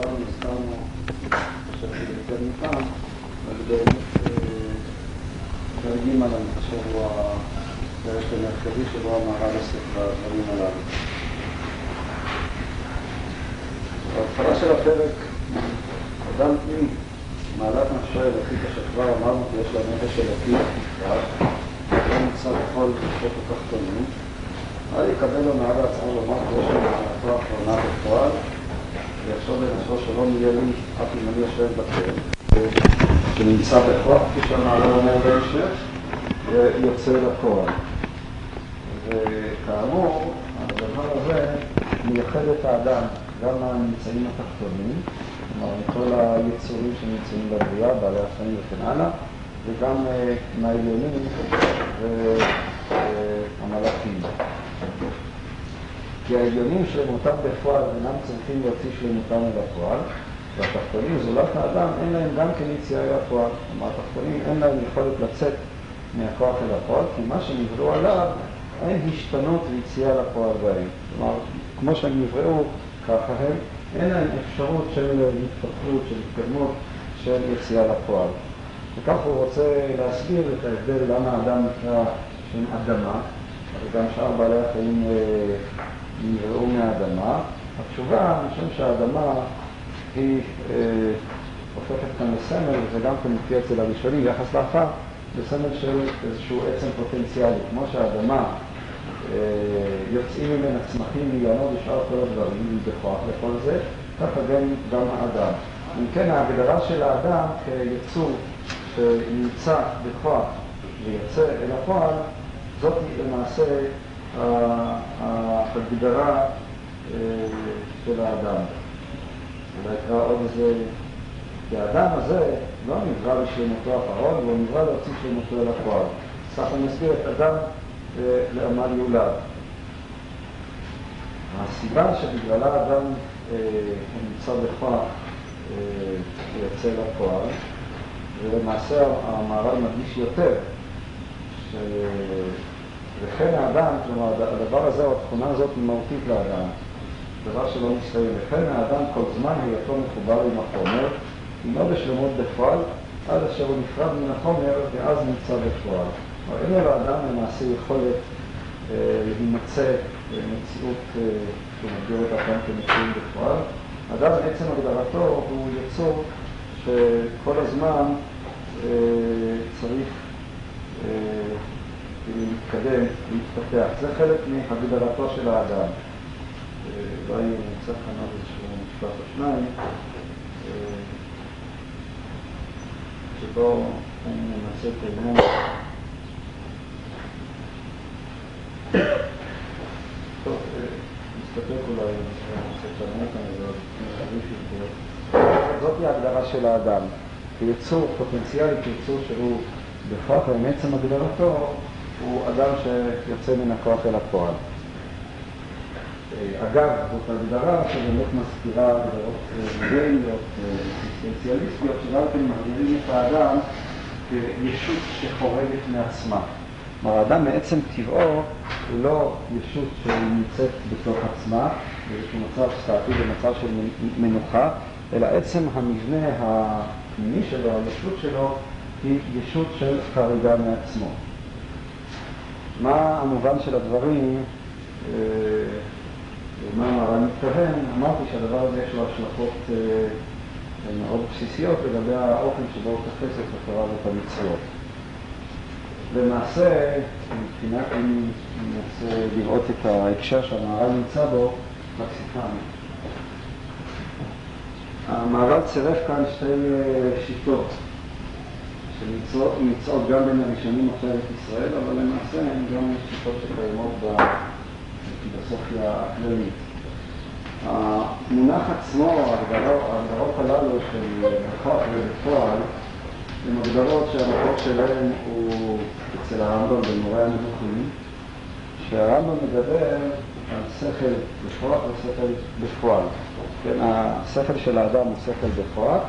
דיברנו, הזכרנו, חשבתי יותר מפעם, על פרק ג' אני חושב הוא הפרק המרכזי שבו המהר"ל עוסק בדברים הללו. בהתחלה של הפרק, אדם אם מעלת נפשו אלוקית אשר כבר אמרנו כי יש לה נפש אלוקית, לא נמצא בכל כוחות התחתונים, אל יקבל לו מעל עצמו לומר כי יש לו מעלתו האחרונה בפועל, ויחשוב בנפשו שלא נהיה לי אם אני יושב בכלא, שנמצא בכוח, כפי שהמעלה אומר בהמשך, ויוצא לפועל. וכאמור, הדבר הזה מייחד את האדם גם מהנמצאים התחתונים, כלומר מכל היצורים שנמצאים בבריאה, בעלי החיים וכן הלאה, וגם מהעליונים והמלאכים. כי העליונים שלמותם בפועל אינם צריכים להוציא שלמותם אל הפועל, והתחתונים, זולת האדם, אין להם גם כן יציאה אל הפועל. כלומר, התחתונים אין להם יכולת לצאת מהכוח אל הפועל, כי מה שנבראו עליו, אין השתנות ויציאה לפועל בהם. כלומר, כמו שהם נבראו, ככה הם, אין להם אפשרות של התפתחות, של התקדמות, של יציאה לפועל. וכך הוא רוצה להסביר את ההבדל למה האדם נקרא שם אדמה, וגם שאר בעלי החיים נבראו מהאדמה. התשובה, משום שהאדמה היא אה, הופכת כאן לסמל, וזה גם כן מופיע אצל הראשונים, ביחס לאחר, לסמל של איזשהו עצם פוטנציאלי. כמו שהאדמה אה, יוצאים ממנה צמחים מיונו ושאר כל הדברים, בכוח לכל זה, ככה גם, גם האדם. אם כן, ההגדרה של האדם כיצור שנמצא בכוח ויוצא אל הפועל, זאת למעשה ההגדרה של האדם. אולי אקרא עוד איזה... כי האדם הזה לא נברא בשלמותו האחרון, הוא נברא להוציא שלמותו אל הפועל. ככה נסביר את אדם לעמל יולד. הסיבה שבגללה אדם נמצא בכוח ויוצא לפועל, ולמעשה המהר"ל מדגיש יותר, ש... וכן האדם, כלומר הדבר הזה או התכונה הזאת היא מהותית לאדם, דבר שלא מסתיים. וכן האדם כל זמן היותו מחובר עם החומר, אינו בשלמות בפועל, עד אשר הוא נפרד מן החומר ואז נמצא בפועל. כלומר, אין לאדם למעשה יכולת אה, להימצא במציאות אה, שהוא מגדיר אותה גם כמציאות בפועל. אדם בעצם הגדרתו הוא יצור שכל הזמן אה, צריך להתקדם, להתפתח. זה חלק מהגדרתו של האדם. אולי נמצא כאן עוד איזשהו משפט או שניים, שבו אני מנסה את העניין. טוב, נסתפק אולי בנושא שלנו כאן, זה חריף יותר. זאת ההגדרה של האדם, כיצור פוטנציאלי, כיצור שהוא בכוח ומעצם הגדרתו, הוא אדם שיוצא מן הכוח אל הפועל. אגב, זאת הגדרה שבאמת מזכירה הגדרות מודרניות, אקסיסטנציאליסטיות, שגם כן מגדירים את האדם כישות שחורגת מעצמה. כלומר, האדם מעצם טבעו הוא לא ישות שנמצאת בתוך עצמה, באיזשהו מצב סטטי, במצב של מנוחה, אלא עצם המבנה הפנימי שלו, הישות שלו, היא ישות של חריגה מעצמו. מה המובן של הדברים? מה המהר"ל מתכוון? אמרתי שהדבר הזה יש לו השלכות מאוד בסיסיות לגבי האופן שבו הוא תופס את התורה ואת המצוות. למעשה, מבחינת אם ננסה לראות את ההקשר שהמהר"ל נמצא בו, לקסיקן. המהר"ל צירף כאן שתי שיטות שנמצאות גם בין הראשונים אחרת ישראל, אבל למעשה הן גם שיטות שקיימות בפילוסופיה הכללית. המונח עצמו, ההגדרות הללו של בכוח ובפועל, הן הגדרות שהמקור שלהן הוא אצל הרמב"ם במורה הנבוכים, שהרמב"ם מדבר על שכל בכוח ושכל בפועל. כן, השכל של האדם הוא שכל בכוח,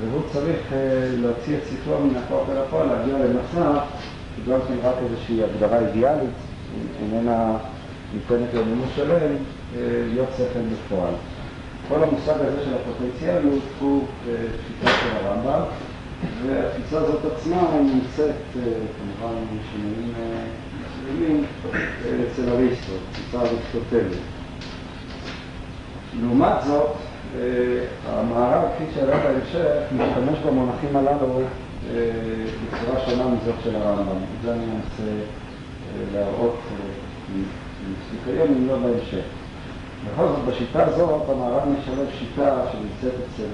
והוא צריך להוציא את שכלו מן הכוח אל הפועל, להגיע למצב שגם כן רק איזושהי הגדרה אידיאלית, איננה ניתנת למימוש שלם, להיות שכל בפועל. כל המושג הזה של הפוטנציאליות הוא תפיסה של הרמב"ם, והתפיסה הזאת עצמה נמצאת כמובן בשינויים מסוימים אצל אריסטו, תפיסה אריסטוטלית. לעומת זאת, המערב, כפי שעלה בהמשך, משתמש במונחים הללו בצורה שונה מזאת של הרמב"ם. את זה אני אנסה להראות כיום, אם לא בהמשך. בכל זאת, בשיטה הזאת המערב משלב שיטה שנמצאת אצל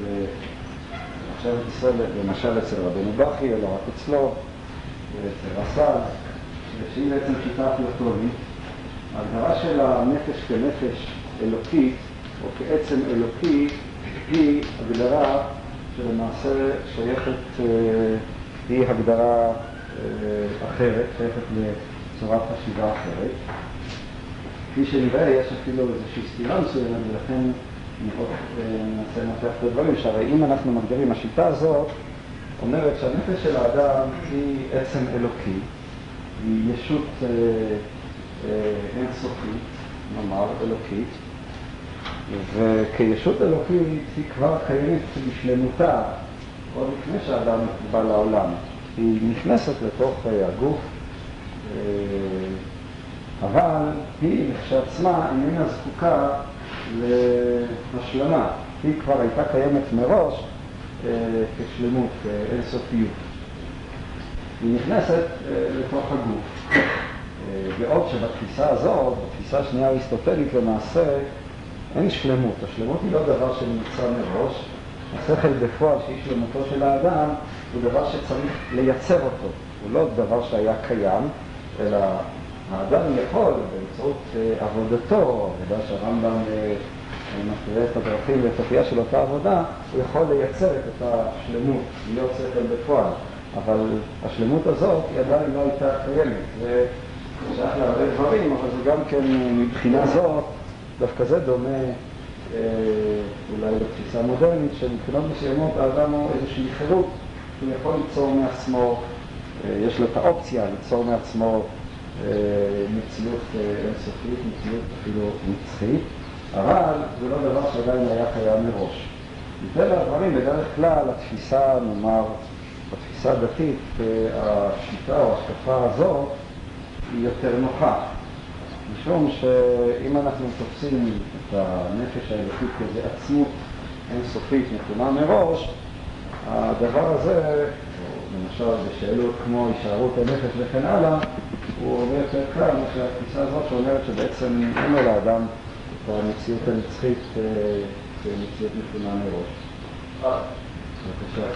מחשבת ישראל, למשל אצל רבנו בכי, אלא רק אצלו, ואצל רס"ל, שהיא בעצם שיטה אפלטונית. ההגדרה של הנפש כנפש אלוקית, או כעצם אלוקי, היא הגדרה שלמעשה שייכת, היא הגדרה אחרת, שייכת לצורת חשיבה אחרת. כפי שנראה, יש אפילו איזושהי סתירה מסוימת, ולכן ננסה לנתח את הדברים, שהרי אם אנחנו מגדירים, השיטה הזאת אומרת שהנפש של האדם היא עצם אלוקי, היא ישות אינסופית, נאמר, אלוקית, וכישות אלוקית היא כבר קיימת בשלמותה עוד לפני שהאדם בא לעולם. היא נכנסת לתוך הגוף, אבל היא כשעצמה איננה זקוקה להשלמה. היא כבר הייתה קיימת מראש כשלמות, כאינסופיות. היא נכנסת לתוך הגוף. בעוד שבתפיסה הזאת, בתפיסה השנייה האריסטוטלית למעשה, אין שלמות. השלמות היא לא דבר שנמצא מראש. השכל בפועל שהיא שלמותו של האדם הוא דבר שצריך לייצר אותו. הוא לא דבר שהיה קיים, אלא האדם יכול באמצעות עבודתו, עבודה שהרמב"ם מפריע את הדרכים ואת אופייה של אותה עבודה, הוא יכול לייצר את השלמות, להיות שכל בפועל. אבל השלמות הזאת היא עדיין לא הייתה קיימת. זה שייך להרבה דברים, אבל זה גם כן מבחינה זאת, דווקא זה דומה אולי לתפיסה מודרנית, שמבחינות מסוימות האדם הוא איזושהי חירות, הוא יכול ליצור מעצמו, יש לו את האופציה ליצור מעצמו מציאות אינסופית, מציאות אפילו נצחית, אבל זה לא דבר שעדיין היה קיים מראש. מטבע הדברים, בדרך כלל, התפיסה, נאמר, בתפיסה הדתית, השיטה או ההשקפה הזאת היא יותר נוחה. משום שאם אנחנו תופסים את הנפש האלוקית כאיזו עצמות אינסופית נתונה מראש, הדבר הזה, למשל בשאלות כמו הישארות הנפש וכן הלאה, הוא הרבה יותר קל מאשר התפיסה הזאת שאומרת שבעצם אין לו לאדם את המציאות הנצחית כמציאות נתונה מראש. בבקשה.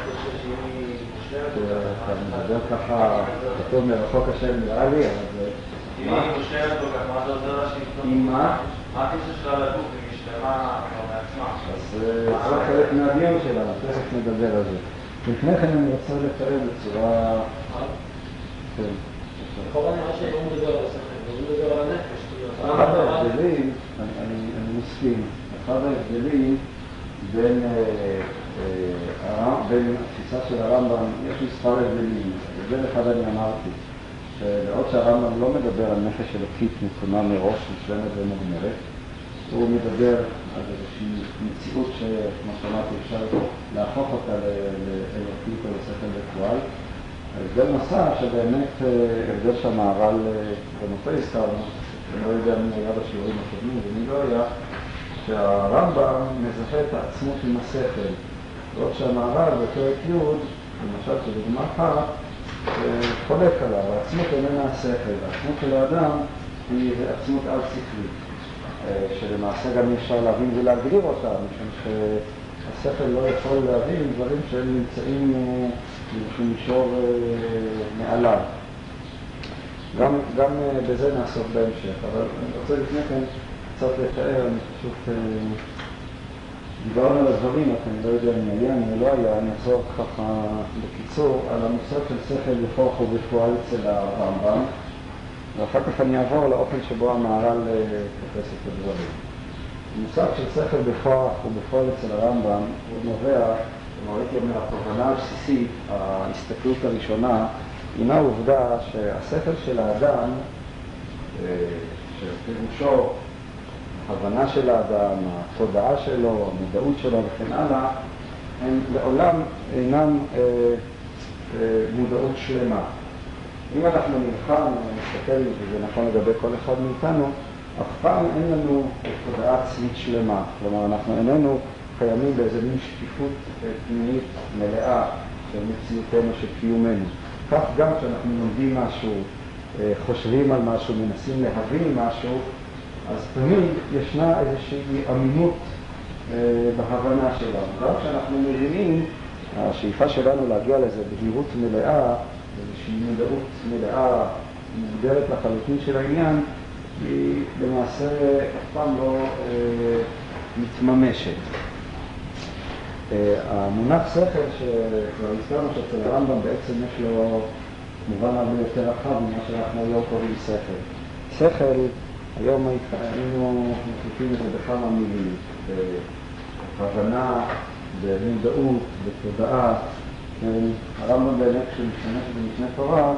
אתה מדבר ככה, כתוב מרחוק השם נראה לי, אבל זה... אם היא מושלמת כל כך, מה זה עוזר לה שהיא... עם מה? מה הקשר שלה לגוף, אם היא שלמה מעצמה? אז זה חלק מהדיון שלנו, תכף נדבר על זה. לפני כן אני רוצה לתאר בצורה... כן. לכאורה נראה שלא מדבר על השכל, הוא מדבר על הנפש. אחד ההבדלים, אני מסכים, אחד ההבדלים בין התפיסה של הרמב"ם, יש מספר הבדלים. הבדל אחד אני אמרתי, שבעוד שהרמב"ם לא מדבר על נפש אלוקית נתונה מראש, מושלמת ומוגמרת, הוא מדבר על איזושהי מציאות שכמו שאמרתי אפשר להפוך אותה לאלוקית או לשכל בפועל. הבדל נוסף שבאמת הבדל שהמהר"ל גם אותו הזכרנו, אני לא יודע מי היה בשיעורים הקודמים ומי לא היה, שהרמב"ם מזהה את העצמות עם השכל. בעוד שהמהר"ל בפרק י', למשל כדוגמה אחת, חולק עליו, העצמות איננה השכל, העצמות של האדם היא עצמות על-שכלית, שלמעשה גם אי אפשר להבין ולהגדיר אותה, משום שהשכל לא יכול להבין דברים שהם נמצאים באיזשהו מישור מעליו. גם, גם בזה נעסוק בהמשך, אבל אני רוצה לפני כן קצת לתאר, אני פשוט... דיברנו על הדברים, אני לא יודע אם היה, אם לא היה, אני אחזור ככה בקיצור על המושג של שכל בכוח ובפועל אצל הרמב"ם, ואחר כך אני אעבור לאופן שבו המהר"ל תופס את הדברים. המושג של שכל בכוח ובפועל אצל הרמב"ם הוא נובע, כלומר הייתי אומר, התובנה הבסיסית, ההסתכלות הראשונה, הינה העובדה שהשכל של האדם, שפירושו ההבנה של האדם, התודעה שלו, המודעות שלו וכן הלאה, הם לעולם אינם אה, אה, מודעות שלמה. אם אנחנו נבחן ונסתכל, וזה נכון לגבי כל אחד מאיתנו, אף פעם אין לנו תודעה עצמית שלמה. כלומר, אנחנו איננו קיימים באיזה מין שקיפות אה, פנימית מלאה של מציאותנו, של קיומנו. כך גם כשאנחנו לומדים משהו, אה, חושבים על משהו, מנסים להבין משהו, אז תמיד ישנה איזושהי אמינות אה, בהבנה שלנו. גם כשאנחנו מבינים, השאיפה שלנו להגיע לאיזו בהירות מלאה, איזושהי מודעות מלאה, מוגדרת לחלוטין של העניין, היא למעשה אף פעם לא אה, מתממשת. אה, המונח שכל, שכבר הזכרנו שאצל הרמב"ם בעצם יש לו מובן הרבה יותר רחב ממה שאנחנו היום קוראים שכל. שכל, היום היינו מחליפים את זה בכמה מילים, בהבנה, במודעות, בתודעה. הרמב"ם באמת כשהוא משתמש במשנה תורה,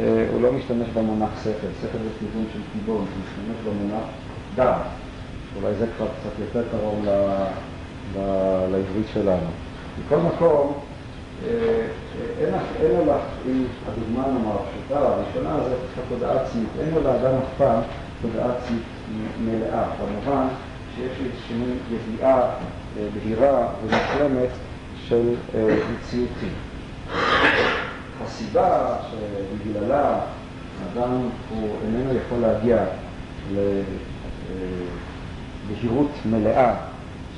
אה, הוא לא משתמש במונח שכל, שכל זה כיוון של כיוון, הוא משתמש במונח דעת. אולי זה כבר קצת יותר קרוב. לעברית שלנו. מכל מקום, אה, אין, אין לו לך, אם הדוגמה נאמר הפשוטה, הראשונה זה התודעה עצמית, אין לו לאדם אף פעם תודעה עצמית מלאה, במובן שיש איזושהי ידיעה אה, בהירה ומושלמת של מציאותי. הסיבה שבגללה האדם הוא איננו יכול להגיע לבהירות מלאה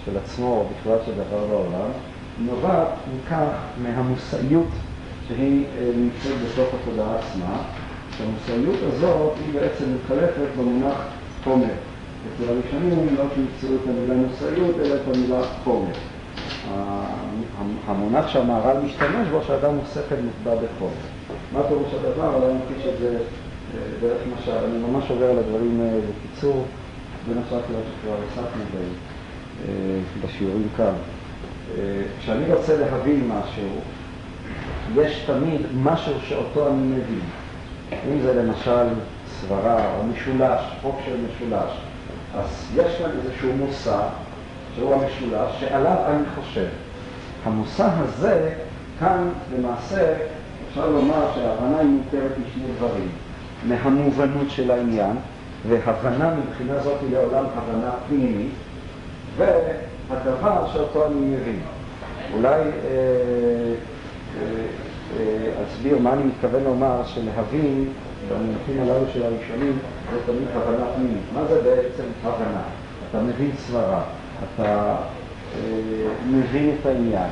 של עצמו או בכלל של דבר בעולם, נובעת מכך מהמושאיות שהיא נמצאת בתוך התודעה עצמה, שהמושאיות הזאת היא בעצם מתחלפת במונח חומר. אצל הראשונים לא תמצאו את המילה מושאיות אלא את המילה חומר. המונח שהמהר"ל משתמש בו, שאדם הוא שכל מוטבע בחומר. מה פירוש הדבר? אולי נמחיש את זה דרך משל, אני ממש עובר על הדברים בקיצור, בין השאר כלל שכבר עסקנו בהם בשיעורים כאן. כשאני רוצה להבין משהו, יש תמיד משהו שאותו אני מבין. אם זה למשל סברה או משולש, חוק של משולש, אז יש כאן איזשהו מושא שהוא המשולש, שעליו אני חושב. המושא הזה, כאן למעשה אפשר לומר שההבנה היא מותרת משני דברים. מהמובנות של העניין, והבנה מבחינה זאת היא לעולם הבנה פנימית, והדבר שאותו אני מבין. אולי אה, אה, אסביר מה אני מתכוון לומר שלהבין, במונחים הללו של הראשונים, זה תמיד הבנה פנימית. מה זה בעצם הבנה? אתה מבין סברה. אתה אה, מבין את העניין.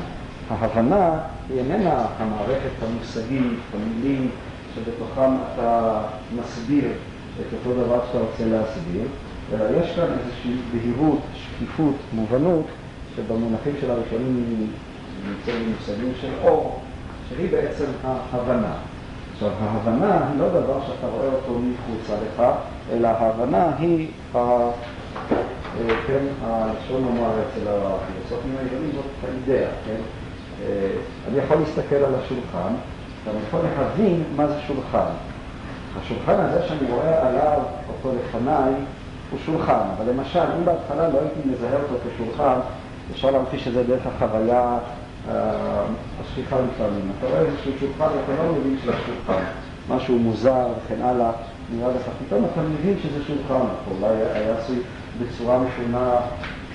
ההבנה היא איננה המערכת המושגית, המילים, שבתוכם אתה מסביר את אותו דבר שאתה רוצה להסביר, אלא יש כאן איזושהי בהירות, שקיפות, מובנות, שבמונחים של הראשונים נמצאים במושגים של אור, שהיא בעצם ההבנה. עכשיו, ההבנה היא לא דבר שאתה רואה אותו מחוצה לך, אלא ההבנה היא כן, הלשון נאמר אצל הפילוסופים העליונים זאת האידאה, כן? אני יכול להסתכל על השולחן, ואני יכול להבין מה זה שולחן. השולחן הזה שאני רואה עליו אותו לפניי הוא שולחן, אבל למשל, אם בהתחלה לא הייתי מזהה אותו כשולחן, אפשר להמחיש את זה דרך החוויה השכיחה לפעמים. אתה רואה איזשהו שולחן ואתה לא מבין שזה שולחן, משהו מוזר וכן הלאה, נראה לך, פתאום אתה מבין שזה שולחן, אולי היה עשוי בצורה משונה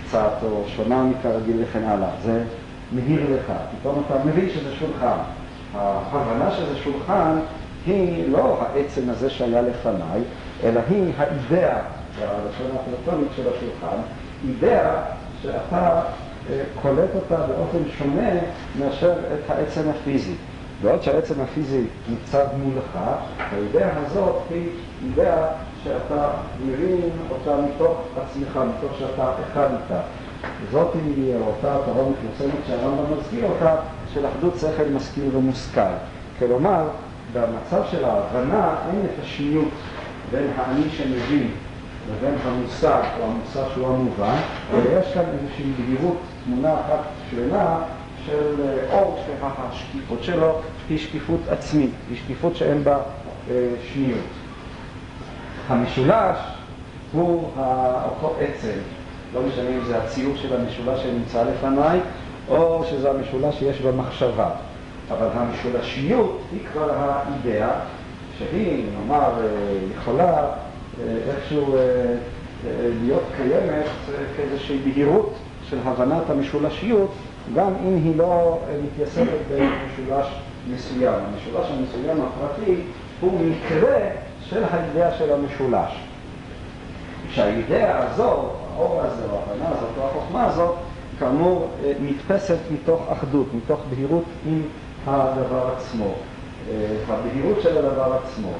קצת, או שונה מכרגיל וכן הלאה. זה מהיר לך, פתאום אתה מבין שזה שולחן. ההבנה שזה שולחן היא לא העצם הזה שהיה לפניי, אלא היא האידאה, בלשון האפלטונית של השולחן, אידאה שאתה קולט אותה באופן שונה מאשר את העצם הפיזי. בעוד שהעצם הפיזי ניצב מולך, האידאה הזאת היא אידאה שאתה מבין אותה מתוך עצמך, מתוך שאתה אחד איתה. זאת היא אותה התורה מפורסמת שהרמב"ם מזכיר אותה, של אחדות שכל משכיל ומושכל. כלומר, במצב של ההבנה אין את השניות בין האני שמבין לבין המושג או המושג שהוא המובן, ויש כאן איזושהי בהירות, תמונה אחת שלמה של אור שהשקיפות שלו היא שקיפות עצמית, היא שקיפות שאין בה אה, שניות. המשולש הוא אותו עצם, לא משנה אם זה הציור של המשולש שנמצא לפניי, או שזה המשולש שיש במחשבה. אבל המשולשיות היא כבר האידאה, שהיא, נאמר, יכולה איכשהו להיות קיימת כאיזושהי בהירות של הבנת המשולשיות, גם אם היא לא מתייסדת במשולש מסוים. המשולש המסוים הפרטי הוא מקרה של האידאה של המשולש. שהאידאה הזו, האור הזה, או ההבנה הזאת, או החוכמה הזאת, כאמור, נתפסת מתוך אחדות, מתוך בהירות עם הדבר עצמו, הבהירות של הדבר עצמו.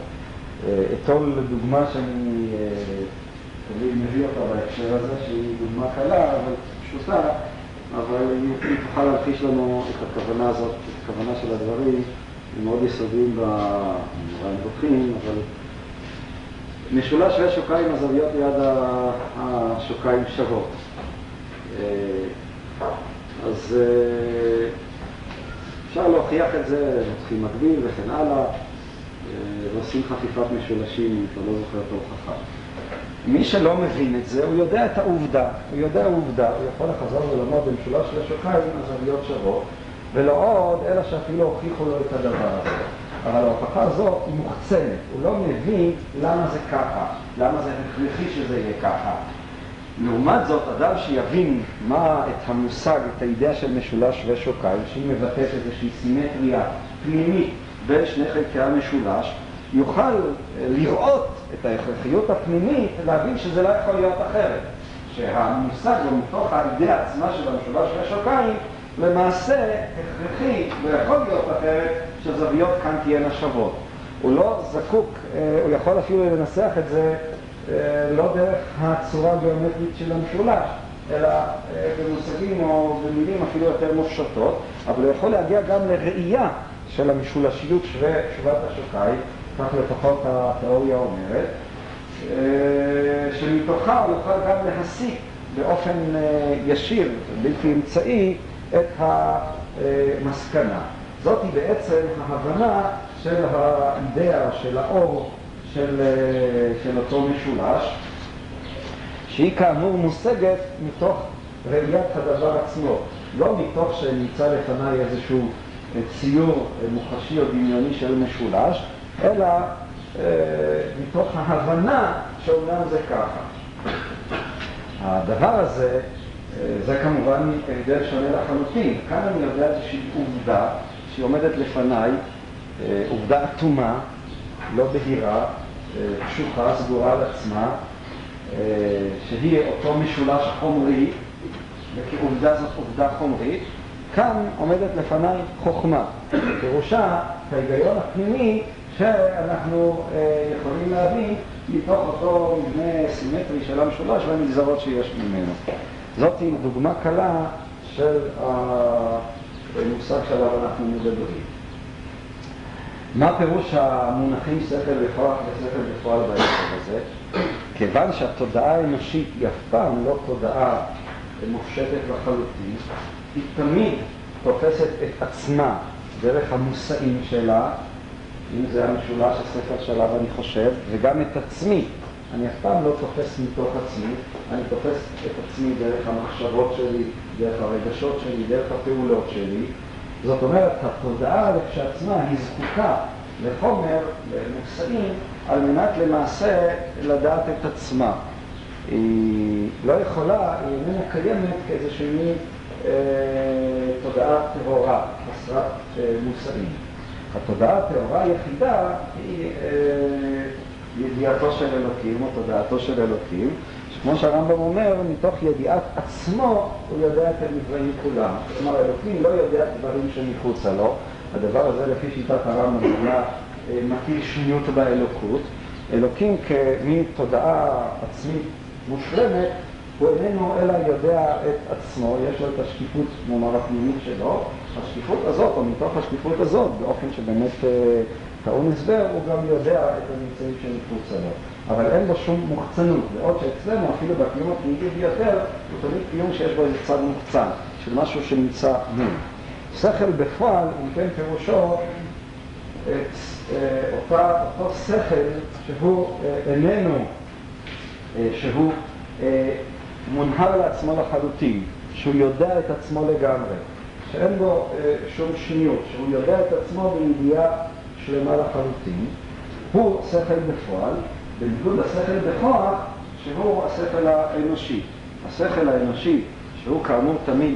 אתול דוגמה שאני תמיד מביא אותה בהקשר הזה, שהיא דוגמה קלה, אבל פשוטה, אבל היא תוכל להמחיש לנו את הכוונה הזאת, את הכוונה של הדברים, הם מאוד יסודיים בדוחים, אבל משולש ושוקיים, הזוויות ליד השוקיים שוות. אז אפשר להוכיח את זה, לוקחים מקביל וכן הלאה, ועושים חפיפת משולשים, אם אתה לא זוכר את ההוכחה. מי שלא מבין את זה, הוא יודע את העובדה, הוא יודע עובדה, הוא יכול לחזור ולומר במשולש לשוקיים, הזוויות שוות, ולא עוד, אלא שאפילו הוכיחו לו את הדבר הזה. אבל ההוכחה הזו היא מוחצנת, הוא לא מבין למה זה ככה, למה זה הכרחי שזה יהיה ככה. לעומת זאת, אדם שיבין מה את המושג, את האידאה של משולש ושוקיים, שהיא מבטאת איזושהי סימטריה פנימית בין שני חלקי המשולש, יוכל לראות את ההכרחיות הפנימית, להבין שזה לא יכול להיות אחרת. שהמושג מתוך האידאה עצמה של המשולש ושוקיים, למעשה הכרחי ויכול להיות אחרת שזוויות כאן תהיינה שוות. הוא לא זקוק, הוא יכול אפילו לנסח את זה לא דרך הצורה הגיאומטרית של המשולש, אלא במושגים או במילים אפילו יותר מופשטות, אבל הוא יכול להגיע גם לראייה של המשולשיות שוות השוקיים, כך לפחות התיאוריה אומרת, שמתוכה הוא יוכל גם להסיק באופן ישיר, בלתי אמצעי, את המסקנה. זאת היא בעצם ההבנה של האידאה, של האור, של, של אותו משולש, שהיא כאמור מושגת מתוך ראיית הדבר עצמו, לא מתוך שנמצא לפניי איזשהו ציור מוחשי או דמיוני של משולש, אלא אה, מתוך ההבנה שאומנם זה ככה. הדבר הזה, זה כמובן הבדל שונה לחלוטין. כאן אני יודע איזושהי עובדה שהיא עומדת לפניי, עובדה אטומה, לא בהירה, קשוחה, סגורה על עצמה, שהיא אותו משולש חומרי, וכעובדה זאת עובדה חומרית. כאן עומדת לפניי חוכמה, פירושה ההיגיון הפנימי שאנחנו יכולים להבין מתוך אותו מבנה סימטרי של המשולש והנגזרות שיש ממנו. זאת היא דוגמה קלה של המושג שעליו אנחנו מדברים. מה פירוש המונחים שכל וכוח ושכל בפועל בעצם הזה? כיוון שהתודעה האנושית היא אף פעם לא תודעה מופשטת לחלוטין, היא תמיד תופסת את עצמה דרך המושאים שלה, אם זה המשולש הספר שעליו אני חושב, וגם את עצמי. אני אף פעם לא תופס מתוך עצמי, אני תופס את עצמי דרך המחשבות שלי, דרך הרגשות שלי, דרך הפעולות שלי. זאת אומרת, התודעה כשעצמה היא זקוקה לחומר, למושאים, על מנת למעשה לדעת את עצמה. היא לא יכולה, היא איננה קיימת כאיזושהי תודעה טהורה, חסרת אה, מושאים. התודעה הטהורה היחידה היא אה, ידיעתו של אלוקים או תודעתו של אלוקים, שכמו שהרמב"ם אומר, מתוך ידיעת עצמו הוא יודע את הנבראים כולם. כלומר, אלוקים לא יודע דברים שמחוצה לו. הדבר הזה, לפי שיטת הרמב"ם, מטיל שניות באלוקות. אלוקים כמין תודעה עצמית מושלמת, הוא איננו אלא יודע את עצמו, יש לו את השקיפות, נאמר, הפנימית שלו. השקיפות הזאת, או מתוך השקיפות הזאת, באופן שבאמת טעון הסבר, הוא גם יודע את הנמצאים שמחוצה לו. אבל אין בו שום מוחצנות, בעוד שאצלנו, אפילו בקיום הפנימי ביותר, הוא תמיד קיום שיש בו איזה צד מוחצן, של משהו שנמצא מול. שכל בפועל, אם כן פירושו, את אותה, אותו שכל שהוא איננו אה, שהוא אה, מונהר לעצמו לחלוטין, שהוא יודע את עצמו לגמרי, שאין בו אה, שום שניות, שהוא יודע את עצמו בידיעה שלמה לחלוטין, הוא שכל בפועל, בניגוד לשכל בכוח, שהוא השכל האנושי. השכל האנושי, שהוא כאמור תמיד,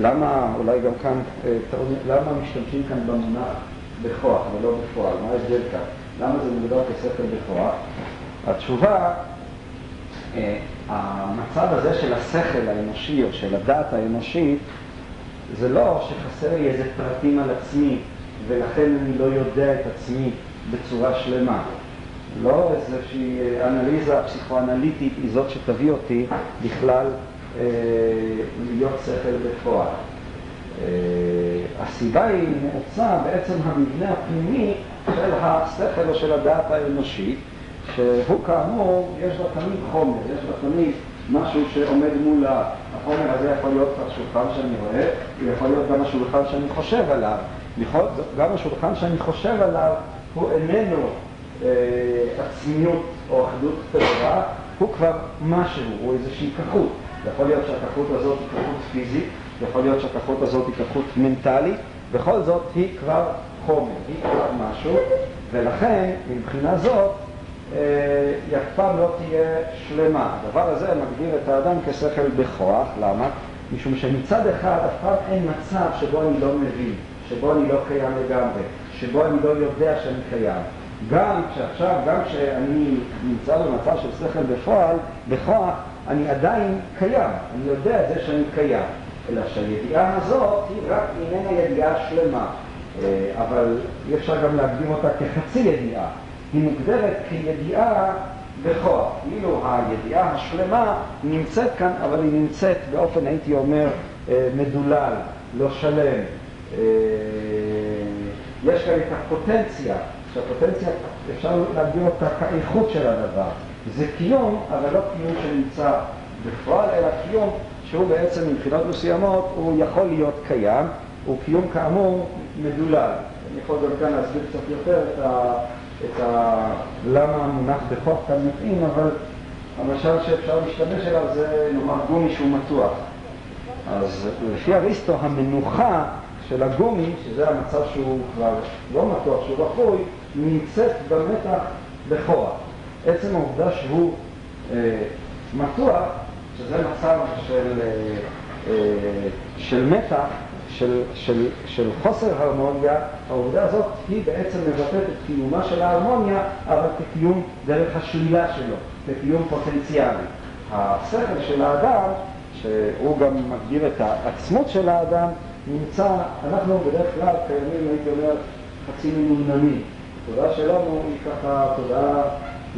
למה, אולי גם כאן, אה, טעון- למה משתמשים כאן במונח בכוח ולא בפועל? מה ההבדל כאן? למה זה מוגדר כשכל בכוח? התשובה, אה, המצב הזה של השכל האנושי או של הדעת האנושית, זה לא שחסר לי איזה פרטים על עצמי ולכן אני לא יודע את עצמי בצורה שלמה. לא איזושהי אה, אנליזה פסיכואנליטית היא זאת שתביא אותי בכלל אה, להיות שכל בפועל. אה, הסיבה היא נעוצה בעצם המבנה הפנימי של השכל או של הדעת האנושית, שהוא כאמור, יש בה תמיד חומר, יש בה תמיד משהו שעומד מולה. החומר הזה יכול להיות השולחן שאני רואה, הוא יכול להיות גם השולחן שאני חושב עליו. יכול, גם השולחן שאני חושב עליו הוא איננו אה, עצמיות או אחדות טהורה, הוא כבר משהו, הוא איזושהי כחות. יכול להיות שהכחות הזאת היא כחות פיזית, יכול להיות שהכחות הזאת היא כחות מנטלית, בכל זאת היא כבר חומר, היא כבר משהו, ולכן מבחינה זאת אף פעם לא תהיה שלמה. הדבר הזה מגדיר את האדם כשכל בכוח, למה? משום שמצד אחד אף פעם אין מצב שבו אני לא מבין, שבו אני לא קיים לגמרי, שבו אני לא יודע שאני קיים. גם כשעכשיו, גם כשאני נמצא במצב של שכל בפועל, בכוח, אני עדיין קיים, אני יודע את זה שאני קיים. אלא שהידיעה הזאת היא רק איננה ידיעה שלמה, אה, אבל אי אפשר גם להקדים אותה כחצי ידיעה. היא מוגדרת כידיעה בכוח. כאילו הידיעה השלמה נמצאת כאן, אבל היא נמצאת באופן, הייתי אומר, אה, מדולל, לא שלם. אה, יש כאן את הפוטנציה, שהפוטנציה, אפשר להגדיר אותה כאיכות של הדבר. זה קיום, אבל לא קיום שנמצא בפועל, אלא קיום שהוא בעצם מבחינות מסוימות, הוא יכול להיות קיים, הוא קיום כאמור מדולל. אני יכול גם כאן להסביר קצת יותר את, ה, את ה, למה המונח בכוח כאן מתאים, אבל המשל שאפשר להשתמש אליו זה נאמר גומי שהוא מתוח. אז לפי אריסטו המנוחה של הגומי, שזה המצב שהוא כבר לא מתוח, שהוא רפוי, נמצאת במתח בכוח. עצם העובדה שהוא אה, מתוח, שזה מצב של, אה, אה, של מתח, של, של, של חוסר הרמוניה, העובדה הזאת היא בעצם מבטאת את קיומה של ההרמוניה, אבל כקיום דרך השלילה שלו, כקיום פוטנציאלי. השכל של האדם, שהוא גם מגדיר את העצמות של האדם, נמצא, אנחנו בדרך כלל קיימים, הייתי אומר, חצי מנומנמים. התודעה שלנו היא ככה תודעה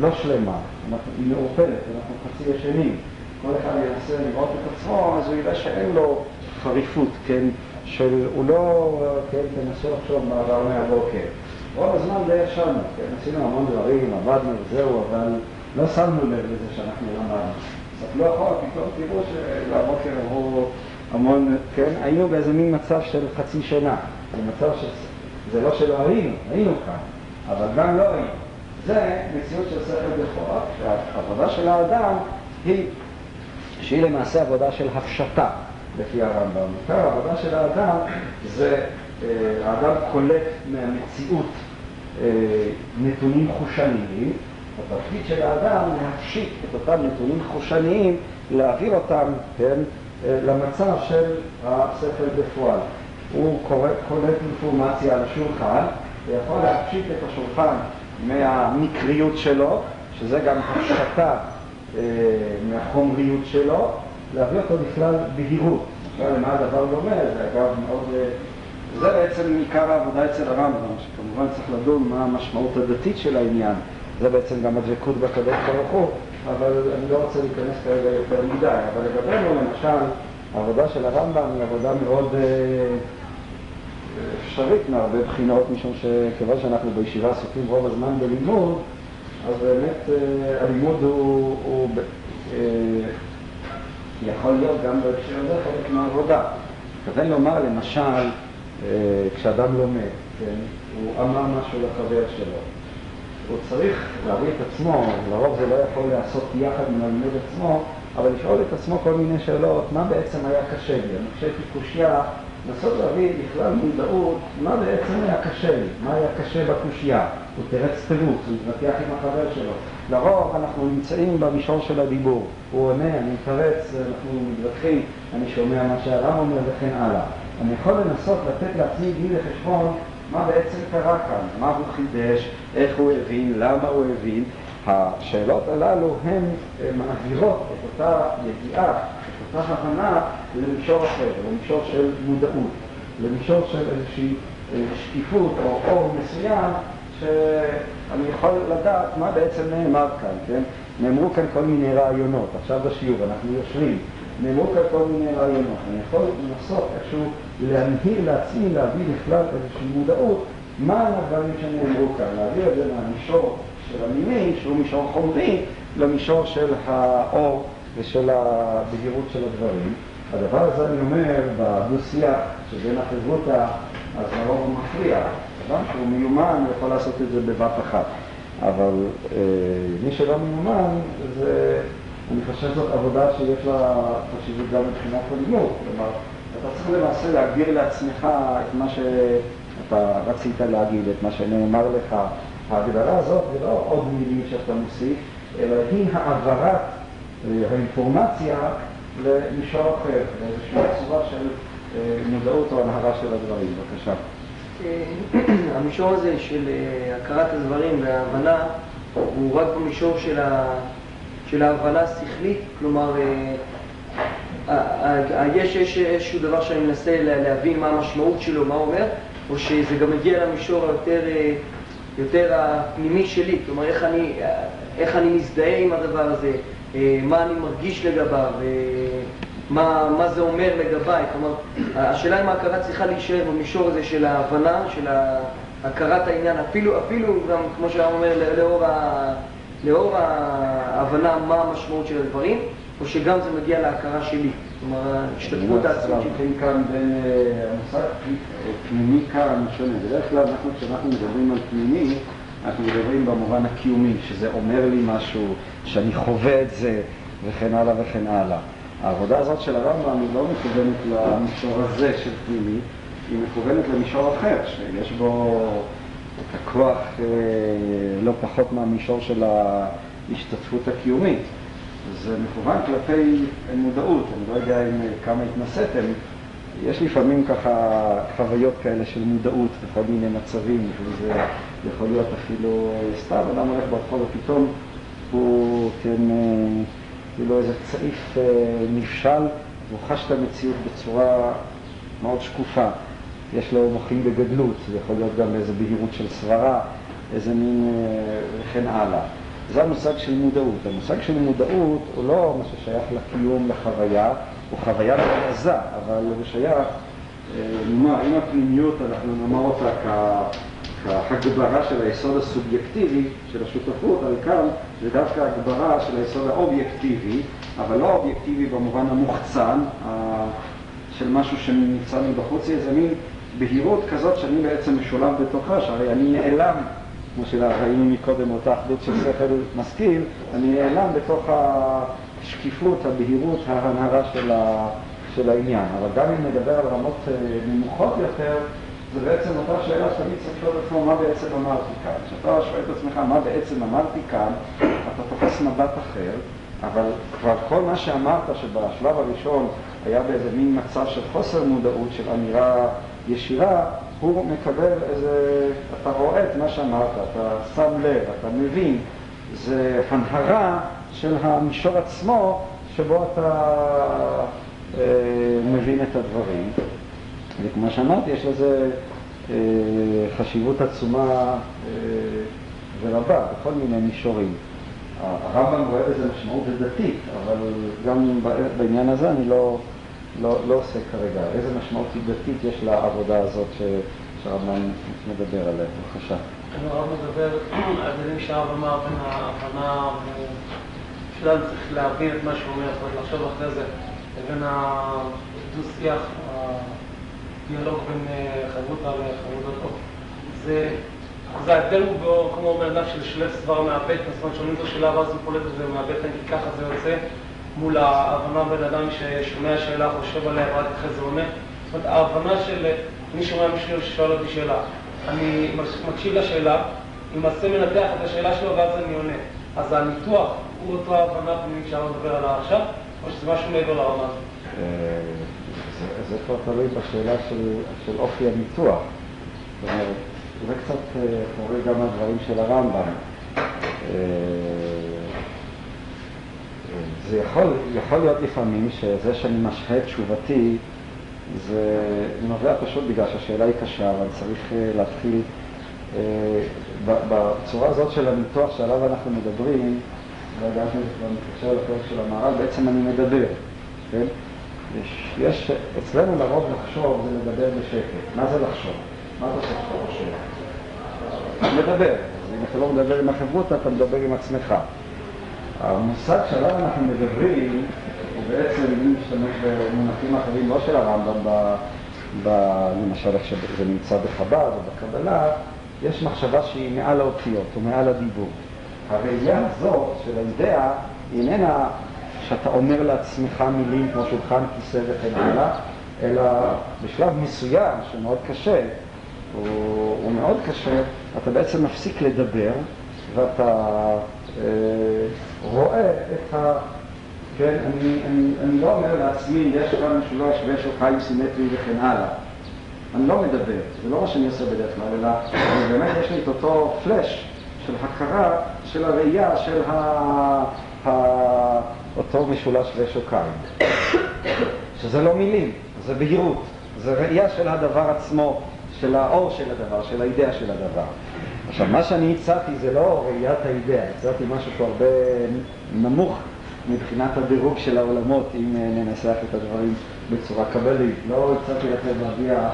לא שלמה, אנחנו, היא מעורפלת, אנחנו חצי ישנים. כל אחד ינסה לראות את עצמו, אז הוא יראה שאין לו חריפות, כן, של, הוא לא, כן, תנסו לחשוב מה עבר מהבוקר. רוב הזמן די ישנו, כן, עשינו המון דברים, עבדנו וזהו, אבל לא שמנו לב לזה שאנחנו למדנו. תסתכלו אחורה, פתאום תראו שלבוקר עברו המון, כן, היינו באיזה מין מצב של חצי שנה. זה מצב ש... זה לא שלא היינו, היינו כאן, אבל גם לא היינו. זה מציאות של שכל בכוח, שהעבודה של האדם היא, שהיא למעשה עבודה של הפשטה, לפי הרמב"ם. עיקר העבודה של האדם זה, אה, האדם קולט מהמציאות אה, נתונים חושניים, התפקיד של האדם להפשיט את אותם נתונים חושניים, להעביר אותם, כן, למצב של השכל בפועל. הוא קורא, קולט אינפורמציה על השולחן, ויכול להפשיט את השולחן מהמקריות שלו, שזה גם אה, מהחומריות שלו, להביא אותו בכלל בהירות. למה הדבר דומה, זה אגב מאוד... אה, זה בעצם עיקר העבודה אצל הרמב"ם, שכמובן צריך לדון מה המשמעות הדתית של העניין. זה בעצם גם הדבקות בקדוש ברוך הוא, אבל אני לא רוצה להיכנס כרגע יותר מדי. אבל לגבינו, למשל, העבודה של הרמב"ם היא עבודה מאוד אה, אפשרית מהרבה בחינות, משום שכיוון שאנחנו בישיבה עסוקים רוב הזמן בלימוד, אז באמת אה, הלימוד הוא, הוא יכול להיות גם בהקשר הזה חלק מהעבודה. מתכוון לומר למשל, אה, כשאדם לומד, כן, הוא אמר משהו לחבר שלו. הוא צריך להביא את עצמו, לרוב זה לא יכול להיעשות יחד עם הלימוד עצמו, אבל לשאול את עצמו כל מיני שאלות, מה בעצם היה קשה לי? אני כשהייתי קושייה, לנסות להביא בכלל מודעות, מה בעצם היה קשה לי? מה היה קשה בקושייה? הוא תירץ תירוץ, הוא התווכח עם החבר שלו. לרוב אנחנו נמצאים במישור של הדיבור. הוא עונה, אני מתרץ, אנחנו מתווכחים, אני שומע מה שהרם אומר וכן הלאה. אני יכול לנסות לתת לעצמי דין לחשבון מה בעצם קרה כאן, מה הוא חידש, איך הוא הבין, למה הוא הבין. השאלות הללו הן מעבירות את אותה ידיעה, את אותה הבנה למישור אחר, למישור של מודעות, למישור של איזושהי אה, שקיפות או אור מסוים שאני יכול לדעת מה בעצם נאמר כאן, כן? נאמרו כאן כל מיני רעיונות, עכשיו בשיעור אנחנו יושבים, נאמרו כאן כל מיני רעיונות, אני יכול לנסות איכשהו להנהיר לעצמי, להביא בכלל איזושהי מודעות מה הדברים שנאמרו כאן, להעביר את זה מהמישור של המיני, שהוא מישור חומרי, למישור של האור ושל הבהירות של הדברים. הדבר הזה אני אומר בדו-שיח שבין החברותא, אז הרוב מפריע. אדם שהוא מיומן יכול לעשות את זה בבת אחת. אבל אה, מי שלא מיומן, זה, אני חושב שזאת עבודה שיש לה חשיבות גם מבחינת הלימוד. כלומר, אתה צריך למעשה להגדיר לעצמך את מה שאתה רצית להגיד, את מה שנאמר לך. ההגדרה הזאת זה לא עוד מילים שאתה מוסיף, אלא היא העברת אה, האינפורמציה למישור אחר, לאיזושהי צורה של אה, מודעות או הנהרה של הדברים. בבקשה. אה, המישור הזה של הכרת הדברים וההבנה הוא רק במישור של, ה... של ההבנה השכלית, כלומר יש, יש איזשהו דבר שאני מנסה להבין מה המשמעות שלו, מה הוא אומר, או שזה גם מגיע למישור היותר יותר הפנימי שלי, כלומר איך אני, איך אני מזדהה עם הדבר הזה, אה, מה אני מרגיש לגביו, אה, מה, מה זה אומר לגביי, כלומר השאלה אם ההכרה צריכה להישאר במישור הזה של ההבנה, של הכרת העניין, אפילו, אפילו גם כמו שהרב אומר, לאור, ה, לאור ההבנה מה המשמעות של הדברים, או שגם זה מגיע להכרה שלי, כלומר ההשתתפות העצמית שלי. כאן בין המושג פנימי כאן שונה. בדרך כלל אנחנו כשאנחנו מדברים על פנימי, אנחנו מדברים במובן הקיומי, שזה אומר לי משהו, שאני חווה את זה, וכן הלאה וכן הלאה. העבודה הזאת של הרמב"ם היא לא מכוונת למישור הזה של פנימי, היא מכוונת למישור אחר, שיש בו את הכוח אה, לא פחות מהמישור של ההשתתפות הקיומית. זה מכוון כלפי מודעות, אני לא יודע אם כמה התנסיתם, יש לפעמים ככה חוויות כאלה של מודעות בכל מיני מצבים, וזה יכול להיות אפילו סתם, אדם הולך ברחוב ופתאום הוא, כן, כאילו איזה צעיף אה, נפשל, והוא חש את המציאות בצורה מאוד שקופה. יש לו מוחים בגדלות, זה יכול להיות גם באיזה בהירות של סברה, איזה מין אה, וכן הלאה. זה המושג של מודעות. המושג של מודעות הוא לא מה ששייך לקיום, לחוויה, הוא חוויה עזה, אבל הוא שייך, אה, נאמר, אם הפנימיות אנחנו נאמר אותה כהגברה של היסוד הסובייקטיבי של השותפות, על כאן זה דווקא הגברה של היסוד האובייקטיבי, אבל לא האובייקטיבי במובן המוחצן, של משהו שנמצא מבחוץ, זה איזה מין בהירות כזאת שאני בעצם משולב בתוכה, שהרי אני נעלם כמו שראינו מקודם, אותה אחדות של שכל משכיל, אני נעלם בתוך השקיפות, הבהירות, ההנהרה של, ה, של העניין. אבל גם אם נדבר על רמות אה, נמוכות יותר, זה בעצם אותה שאלה שתמיד צריך לשאול את עצמו מה בעצם אמרתי כאן. כשאתה שואל את עצמך מה בעצם אמרתי כאן, אתה תופס מבט אחר, אבל כבר כל מה שאמרת שבשלב הראשון היה באיזה מין מצב של חוסר מודעות, של אמירה ישירה, הוא מקבל איזה, אתה רואה את מה שאמרת, אתה שם לב, אתה מבין, זה הנהרה של המישור עצמו שבו אתה אה, מבין את הדברים. וכמו שאמרתי, יש לזה אה, חשיבות עצומה אה, ורבה בכל מיני מישורים. הרמב"ם רואה בזה משמעות דתית, אבל גם בעניין הזה אני לא... לא, לא עושה כרגע. איזה משמעות דתית יש לעבודה הזאת שהרמב"ם מדבר עליה? בבקשה. הרב מדבר על זה שהרב אמר בין ההבנה, שאדם צריך להבין את מה שהוא אומר, אומרת לחשוב אחרי זה, לבין הדו-שיח, הדיאלוג בין חברותא לחברותתו. זה אז ההבדל הוא בו, כמו בן אדם ששולף סבר מהבטן, זאת אומרת שואלים אותו שאלה ואז הוא פולט את זה מהבטן, כי ככה זה יוצא מול ההבנה בן אדם ששומע שאלה, חושב עליה, ורק אחרי זה עונה. זאת אומרת, ההבנה של, אני שומע מישהו ששואל אותי שאלה, אני מקשיב לשאלה, למעשה מנתח את השאלה שלו ואז אני עונה. אז הניתוח הוא אותו ההבנה פנימית שאנחנו נדבר עליה עכשיו, או שזה משהו מעבר לרמה הזאת? זה- כבר תלוי בשאלה של, של אופי הניתוח. זאת אומרת, זה קצת אה, קורה גם הדברים של הרמב"ם. אה, זה יכול, יכול להיות לפעמים שזה שאני משהה את תשובתי, זה נובע פשוט בגלל שהשאלה היא קשה, אבל צריך אה, להתחיל בצורה הזאת של הניתוח שעליו אנחנו מדברים, והגענו כבר מתקשר לפרק של המהר"ל, בעצם אני מדבר, כן? יש, יש, אצלנו לרוב לחשוב זה לדבר בשקט. מה זה לחשוב? מה אתה עושה כשאתה חושב? מדבר. אז אם אתה לא מדבר עם החברותא, אתה מדבר עם עצמך. המושג שעליו אנחנו מדברים, הוא בעצם, אם נשתמש במונחים אחרים, לא של הרמב"ם, ב, ב, למשל איך שזה נמצא בחב"ד או בקבלה, יש מחשבה שהיא מעל האותיות או מעל הדיבור. הראייה הזאת של האידאה איננה שאתה אומר לעצמך מילים כמו שולחן, כיסא וכן הלאה, אלא בשלב מסוים שמאוד קשה, הוא, הוא מאוד קשה, אתה בעצם מפסיק לדבר ואתה אה, רואה את ה... כן, אני, אני, אני לא אומר לעצמי, יש כאן משולש ויש לו חיים סימטרי וכן הלאה. אני לא מדבר, זה לא מה שאני עושה בדרך כלל, אלא באמת יש לי את אותו פלאש של הכרה של הראייה של ה... ה... אותו משולש ושוקיים. שזה לא מילים, זה בהירות, זה ראייה של הדבר עצמו, של האור של הדבר, של האידאה של הדבר. עכשיו, מה שאני הצעתי זה לא ראיית האידאה, הצעתי משהו פה הרבה נמוך מבחינת הדירוג של העולמות, אם אה, ננסח את הדברים בצורה קבלית. לא הצעתי לכם להגיע,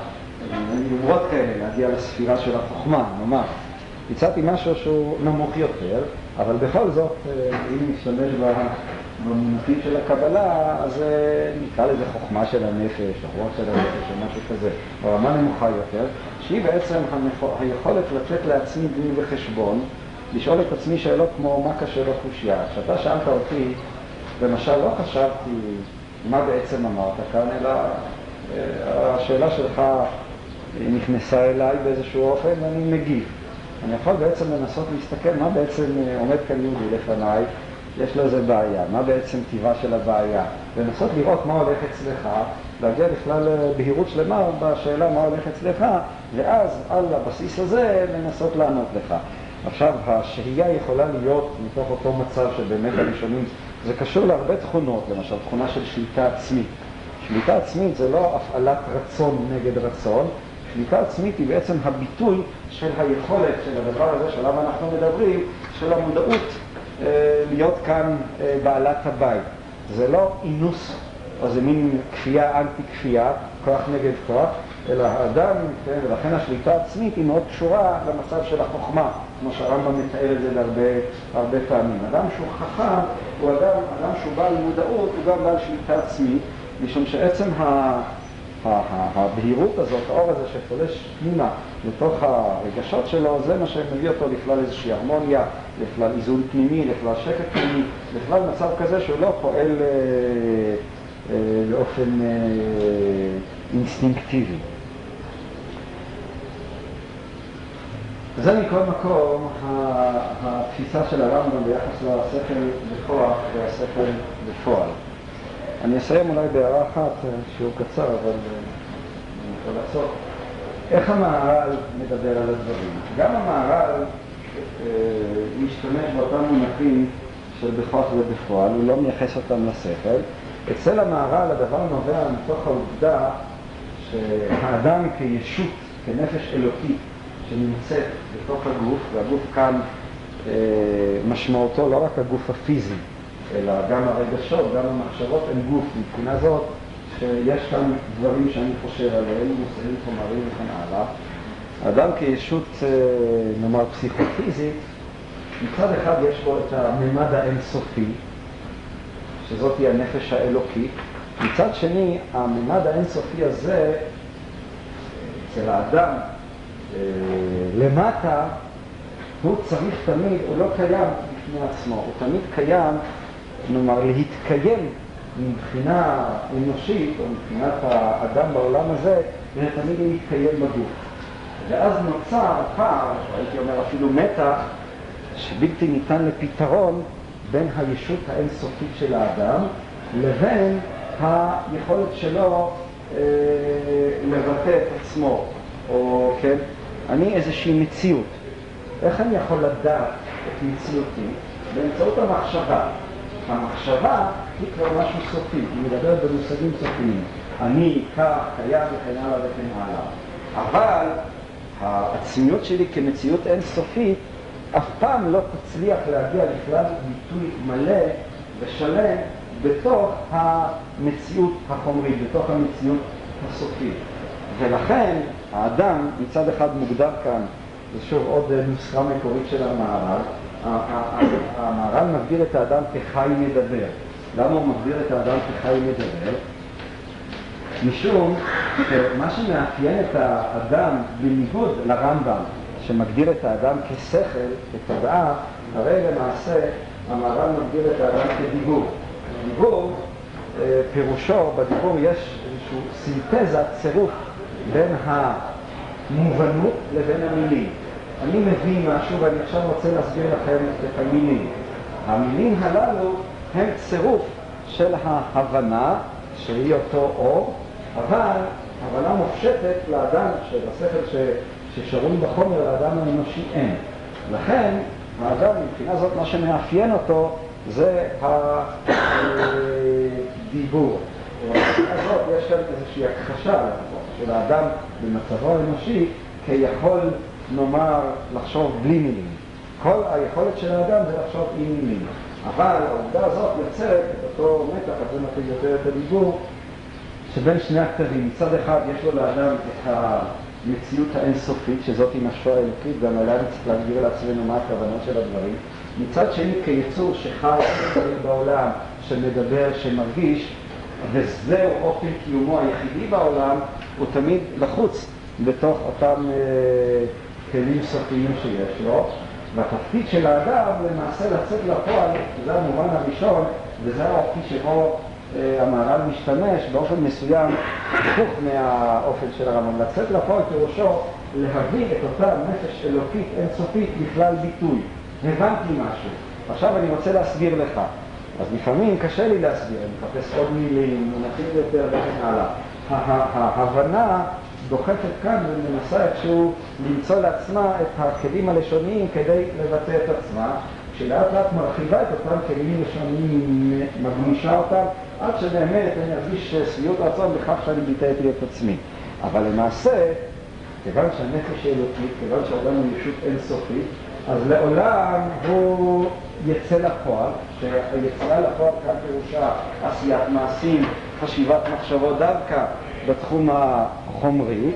יומרות כאלה, להגיע לספירה של החוכמה, ממש. הצעתי משהו שהוא נמוך יותר, אבל בכל זאת, אה, אם נשתמש ב- במונחים של הקבלה, אז אה, נקרא לזה חוכמה של הנפש, או רוח של הנפש, או משהו כזה, או רמה נמוכה יותר, שהיא בעצם היכולת לתת לעצמי דין וחשבון, לשאול את עצמי שאלות כמו מה קשה בחושייה. כשאתה שאלת אותי, למשל, לא חשבתי מה בעצם אמרת כאן, אלא אה, השאלה שלך נכנסה אליי באיזשהו אופן ואני מגיב. אני יכול בעצם לנסות להסתכל מה בעצם אה, עומד כאן יהודי לפניי, יש לו איזה בעיה, מה בעצם טיבה של הבעיה, לנסות לראות מה הולך אצלך, להגיע בכלל לבהירות שלמה בשאלה מה הולך אצלך, ואז על הבסיס הזה לנסות לענות לך. עכשיו, השהייה יכולה להיות מתוך אותו מצב שבאמת הראשונים, זה קשור להרבה תכונות, למשל תכונה של שליטה עצמית. שליטה עצמית זה לא הפעלת רצון נגד רצון, שליטה עצמית היא בעצם הביטוי של היכולת של הדבר הזה שעליו אנחנו מדברים, של המודעות להיות כאן אה, בעלת הבית. זה לא אינוס, או זה מין כפייה אנטי כפייה, כוח נגד כוח, אלא האדם, כן, ולכן השליטה העצמית היא מאוד קשורה למצב של החוכמה, כמו שהרמב"ם מתאר את זה בהרבה הרבה פעמים. אדם שהוא חכם הוא אדם, אדם שהוא בעל מודעות, הוא גם בעל שליטה עצמית, משום שעצם ה- הבהירות הזאת, האור הזה שפולש פנימה לתוך הרגשות שלו, זה מה שמביא אותו לכלל איזושהי הרמוניה, לכלל איזון פנימי, לכלל שקט פנימי, לכלל מצב כזה שהוא לא פועל אה, אה, באופן אה, אינסטינקטיבי. זה מכל מקום התפיסה של הרמב"ם ביחס לשכל בכוח והשכל בפועל. אני אסיים אולי בהערה אחת, אה, שיעור קצר, אבל אה, אני יכול לעשות. איך המהר"ל מדבר על הדברים? גם המהר"ל משתמש באותם מונחים של בכוח ובפועל, הוא לא מייחס אותם לשכל. אצל המהר"ל הדבר נובע מתוך העובדה שהאדם כישות, כנפש אלוקית שנמצאת בתוך הגוף, והגוף כאן אה, משמעותו לא רק הגוף הפיזי, אלא גם הרגשות, גם המחשבות הם גוף, מבחינה זאת שיש כאן דברים שאני חושב עליהם, מושאים חומרים וכן הלאה. האדם כישות, אה, נאמר, פסיכופיזית, מצד אחד יש בו את הממד האינסופי, שזאת היא הנפש האלוקית, מצד שני, הממד האינסופי הזה, אצל האדם, אה, למטה, הוא צריך תמיד, הוא לא קיים בפני עצמו, הוא תמיד קיים, נאמר, להתקיים מבחינה אנושית, או מבחינת האדם בעולם הזה, זה תמיד להתקיים בגוף. ואז נוצר פער, הייתי אומר אפילו מתח, שבלתי ניתן לפתרון בין הישות האינסופית של האדם לבין היכולת שלו אה, לבטא את עצמו, או כן, אני איזושהי מציאות. איך אני יכול לדעת את מציאותי? באמצעות המחשבה. המחשבה היא כבר משהו סופי, היא מדברת במושגים סופיים. אני, כך, קיים וכן הלאה וכן הלאה. אבל העצמיות שלי כמציאות אינסופית אף פעם לא תצליח להגיע לכלל ביטוי מלא ושלם בתוך המציאות החומרית, בתוך המציאות הסופית. ולכן האדם מצד אחד מוגדר כאן, זה שוב עוד נוסחה מקורית של המערב, המהר"ל מגדיר את האדם כחי מדבר. למה הוא מגדיר את האדם כחי מדבר? משום שמה שמאפיין את האדם בניגוד לרמב"ם, שמגדיר את האדם כשכל, כתודעה, הרי למעשה המהר"ל מגדיר את האדם כדיבור. דיבור, אה, פירושו, בדיבור יש איזושהי סינתזה, צירוף בין המובנות לבין המילים. אני מבין משהו ואני עכשיו רוצה להסביר לכם את המילים. המילים הללו הם צירוף של ההבנה, שהיא אותו אור, אבל הבנה מופשטת לאדם, של. ששרוי בחומר, לאדם האנושי אין. לכן, האדם מבחינה זאת, מה שמאפיין אותו זה הדיבור. מבחינה הזאת יש כאן איזושהי הכחשה של האדם במצבו האנושי כיכול נאמר, לחשוב בלי מילים. כל היכולת של האדם זה לחשוב עם מילים. אבל העובדה הזאת יוצרת את אותו מתח, אז זה מתחיל יותר את הדיבור, שבין שני הכתבים. מצד אחד יש לו לאדם את המציאות האינסופית, שזאת היא נפשו האלוקית, עליה צריך להגדיר לעצמנו מה הכוונות של הדברים. מצד שני, כיצור שחי בעולם, שמדבר, שמרגיש, וזהו אופן קיומו היחידי בעולם, הוא תמיד לחוץ בתוך אותם... אה, כלים סופיים שיש לו, והתפקיד של האדם למעשה לצאת לפועל, זה המובן הראשון, וזה האופי שבו המהר"ל משתמש באופן מסוים, הפוך מהאופן של הרמב"ם. לצאת לפועל פירושו להביא את אותה נפש אלוקית אינסופית בכלל ביטוי. הבנתי משהו, עכשיו אני רוצה להסביר לך. אז לפעמים קשה לי להסביר, אני מחפש עוד מילים, מונחים יותר וכן הלאה. ההבנה דוחפת כאן ומנסה איכשהו למצוא לעצמה את הכלים הלשוניים כדי לבטא את עצמה, שלאט לאט מרחיבה את אותם כלים לשוניים, מגמישה אותם, עד שבאמת אני ארגיש שביעות רצון בכך שאני ביטאתי את עצמי. אבל למעשה, כיוון שהנפש היא אלוקית, כיוון שהאדם הוא ישות אינסופית, אז לעולם הוא יצא לפועל, שהיציאה לפועל כאן פירושה עשיית מעשים, חשיבת מחשבות דווקא בתחום החומרי,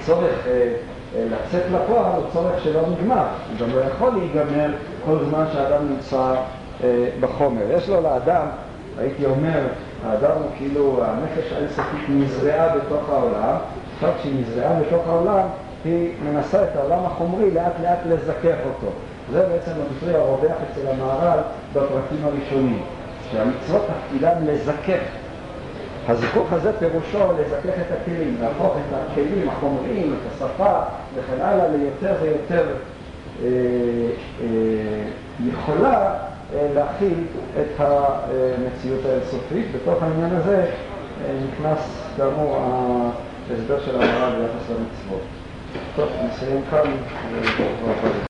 שצורך אה, אה, לצאת לפועל הוא צורך שלא נגמר, הוא גם לא יכול להיגמר כל זמן שהאדם נמצא בחומר. יש לו לאדם, הייתי אומר, האדם הוא כאילו, הנפש האינסופית נזרעה בתוך העולם, עכשיו כשהיא נזרעה בתוך העולם, היא מנסה את העולם החומרי לאט לאט לזכך אותו. זה בעצם הביטוי הרווח אצל המהר"ל בפרקים הראשונים, שהמצוות תפקידן לזכך הזיכוך הזה פירושו לזכך את הכלים, להפוך את הכלים החומריים, את השפה וכן הלאה ליותר ויותר אה, אה, יכולה אה, להכיל את המציאות האינסופית. בתוך העניין הזה אה, נכנס כאמור ההסבר של המראה ביחס למצוות. טוב, נסיים כאן.